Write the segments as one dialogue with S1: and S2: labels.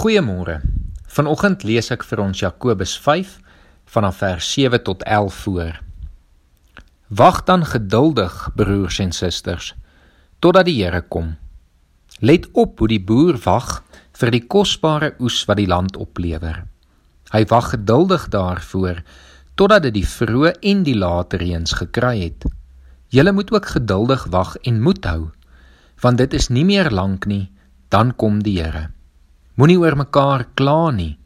S1: Goeiemôre. Vanoggend lees ek vir ons Jakobus 5 vanaf vers 7 tot 11 voor. Wag dan geduldig, broers en susters, totdat die Here kom. Let op hoe die boer wag vir die kosbare oes wat die land oplewer. Hy wag geduldig daarvoor totdat dit die vroeë en die late reëns gekry het. Julle moet ook geduldig wag en moed hou, want dit is nie meer lank nie, dan kom die Here. Moenie oor mekaar kla nie,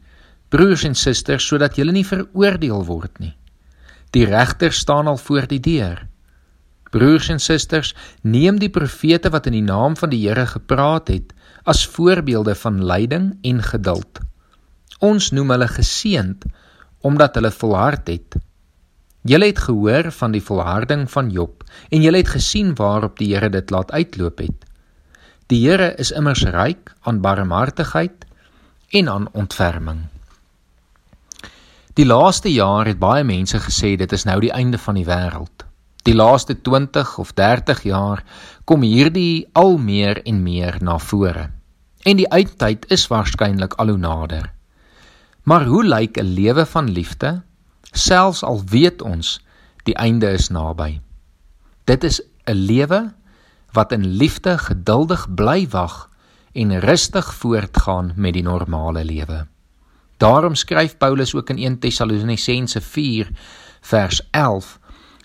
S1: broers en susters, sodat julle nie veroordeel word nie. Die regter staan al voor die deur. Broers en susters, neem die profete wat in die naam van die Here gepraat het as voorbeelde van lyding en geduld. Ons noem hulle geseënd omdat hulle volhard het. Julle het gehoor van die volharding van Job en julle het gesien waarop die Here dit laat uitloop het. Die Here is immers ryk aan barmhartigheid en aan ontferming. Die laaste jaar het baie mense gesê dit is nou die einde van die wêreld. Die laaste 20 of 30 jaar kom hierdie al meer en meer na vore. En die eindtyd is waarskynlik al hoe nader. Maar hoe lyk 'n lewe van liefde selfs al weet ons die einde is naby? Dit is 'n lewe wat in liefde geduldig bly wag en rustig voortgaan met die normale lewe. Daarom skryf Paulus ook in 1 Tessalonisense 4 vers 11: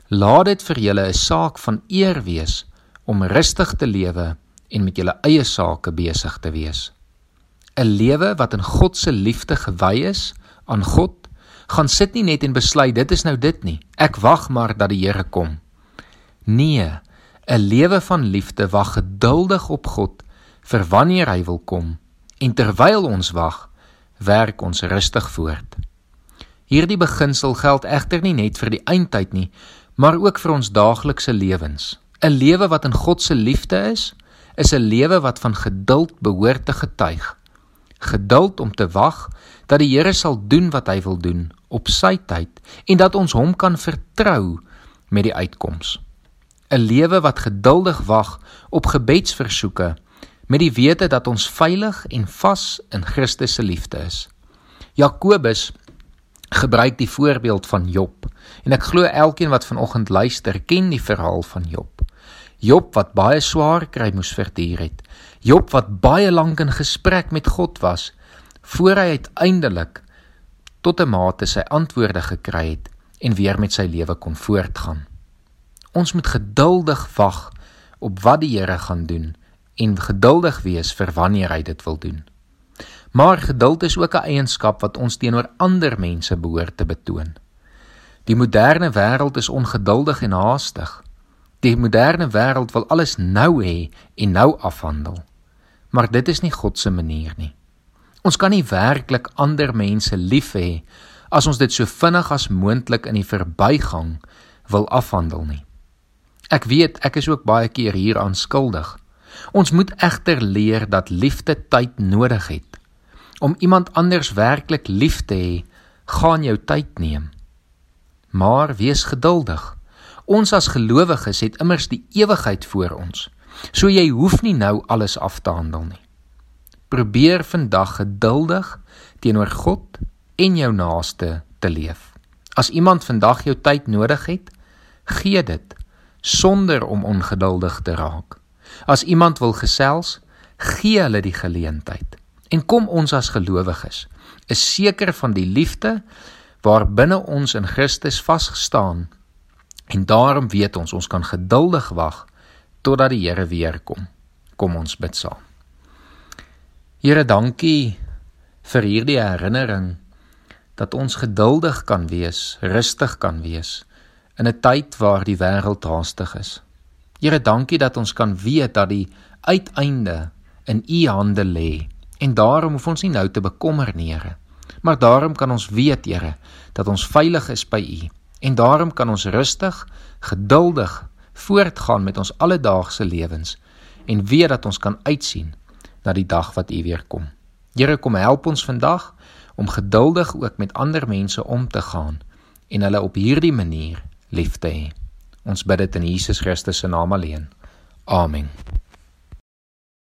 S1: Laat dit vir julle 'n saak van eer wees om rustig te lewe en met julle eie sake besig te wees. 'n Lewe wat in God se liefde gewy is aan God, gaan sit nie net en besluit dit is nou dit nie. Ek wag maar dat die Here kom. Nee, 'n lewe van liefde wag geduldig op God vir wanneer hy wil kom en terwyl ons wag, werk ons rustig voort. Hierdie beginsel geld egter nie net vir die eindtyd nie, maar ook vir ons daaglikse lewens. 'n Lewe wat in God se liefde is, is 'n lewe wat van geduld behoort te getuig. Geduld om te wag dat die Here sal doen wat hy wil doen op sy tyd en dat ons hom kan vertrou met die uitkoms. 'n Lewe wat geduldig wag op gebedsversoeke met die wete dat ons veilig en vas in Christus se liefde is. Jakobus gebruik die voorbeeld van Job en ek glo elkeen wat vanoggend luister ken die verhaal van Job. Job wat baie swaar kry moes verduur het. Job wat baie lank in gesprek met God was voor hy uiteindelik tot 'n mate sy antwoorde gekry het en weer met sy lewe kon voortgaan. Ons moet geduldig wag op wat die Here gaan doen en geduldig wees vir wanneer hy dit wil doen. Maar geduld is ook 'n eienskap wat ons teenoor ander mense behoort te betoon. Die moderne wêreld is ongeduldig en haastig. Die moderne wêreld wil alles nou hê en nou afhandel. Maar dit is nie God se manier nie. Ons kan nie werklik ander mense lief hê as ons dit so vinnig as moontlik in die verbygang wil afhandel nie. Ek weet ek is ook baie keer hieraan skuldig. Ons moet egter leer dat liefde tyd nodig het. Om iemand anders werklik lief te hê, gaan jou tyd neem. Maar wees geduldig. Ons as gelowiges het immers die ewigheid voor ons. So jy hoef nie nou alles af te handel nie. Probeer vandag geduldig teenoor God en jou naaste te leef. As iemand vandag jou tyd nodig het, gee dit sonder om ongeduldig te raak. As iemand wil gesels, gee hulle die geleentheid. En kom ons as gelowiges is seker van die liefde waar binne ons in Christus vasgestaan. En daarom weet ons ons kan geduldig wag totdat die Here weer kom. Kom ons bid saam. Here, dankie vir hierdie herinnering dat ons geduldig kan wees, rustig kan wees in 'n tyd waar die wêreld haastig is. Here, dankie dat ons kan weet dat die uiteinde in U hande lê. En daarom hoef ons nie nou te bekommer nie, Here. Maar daarom kan ons weet, Here, dat ons veilig is by U. En daarom kan ons rustig, geduldig voortgaan met ons alledaagse lewens en weet dat ons kan uitsien na die dag wat U weer kom. Here, kom help ons vandag om geduldig ook met ander mense om te gaan en hulle op hierdie manier lief te hê. Ons bid dit in Jesus Christus se naam alleen. Amen.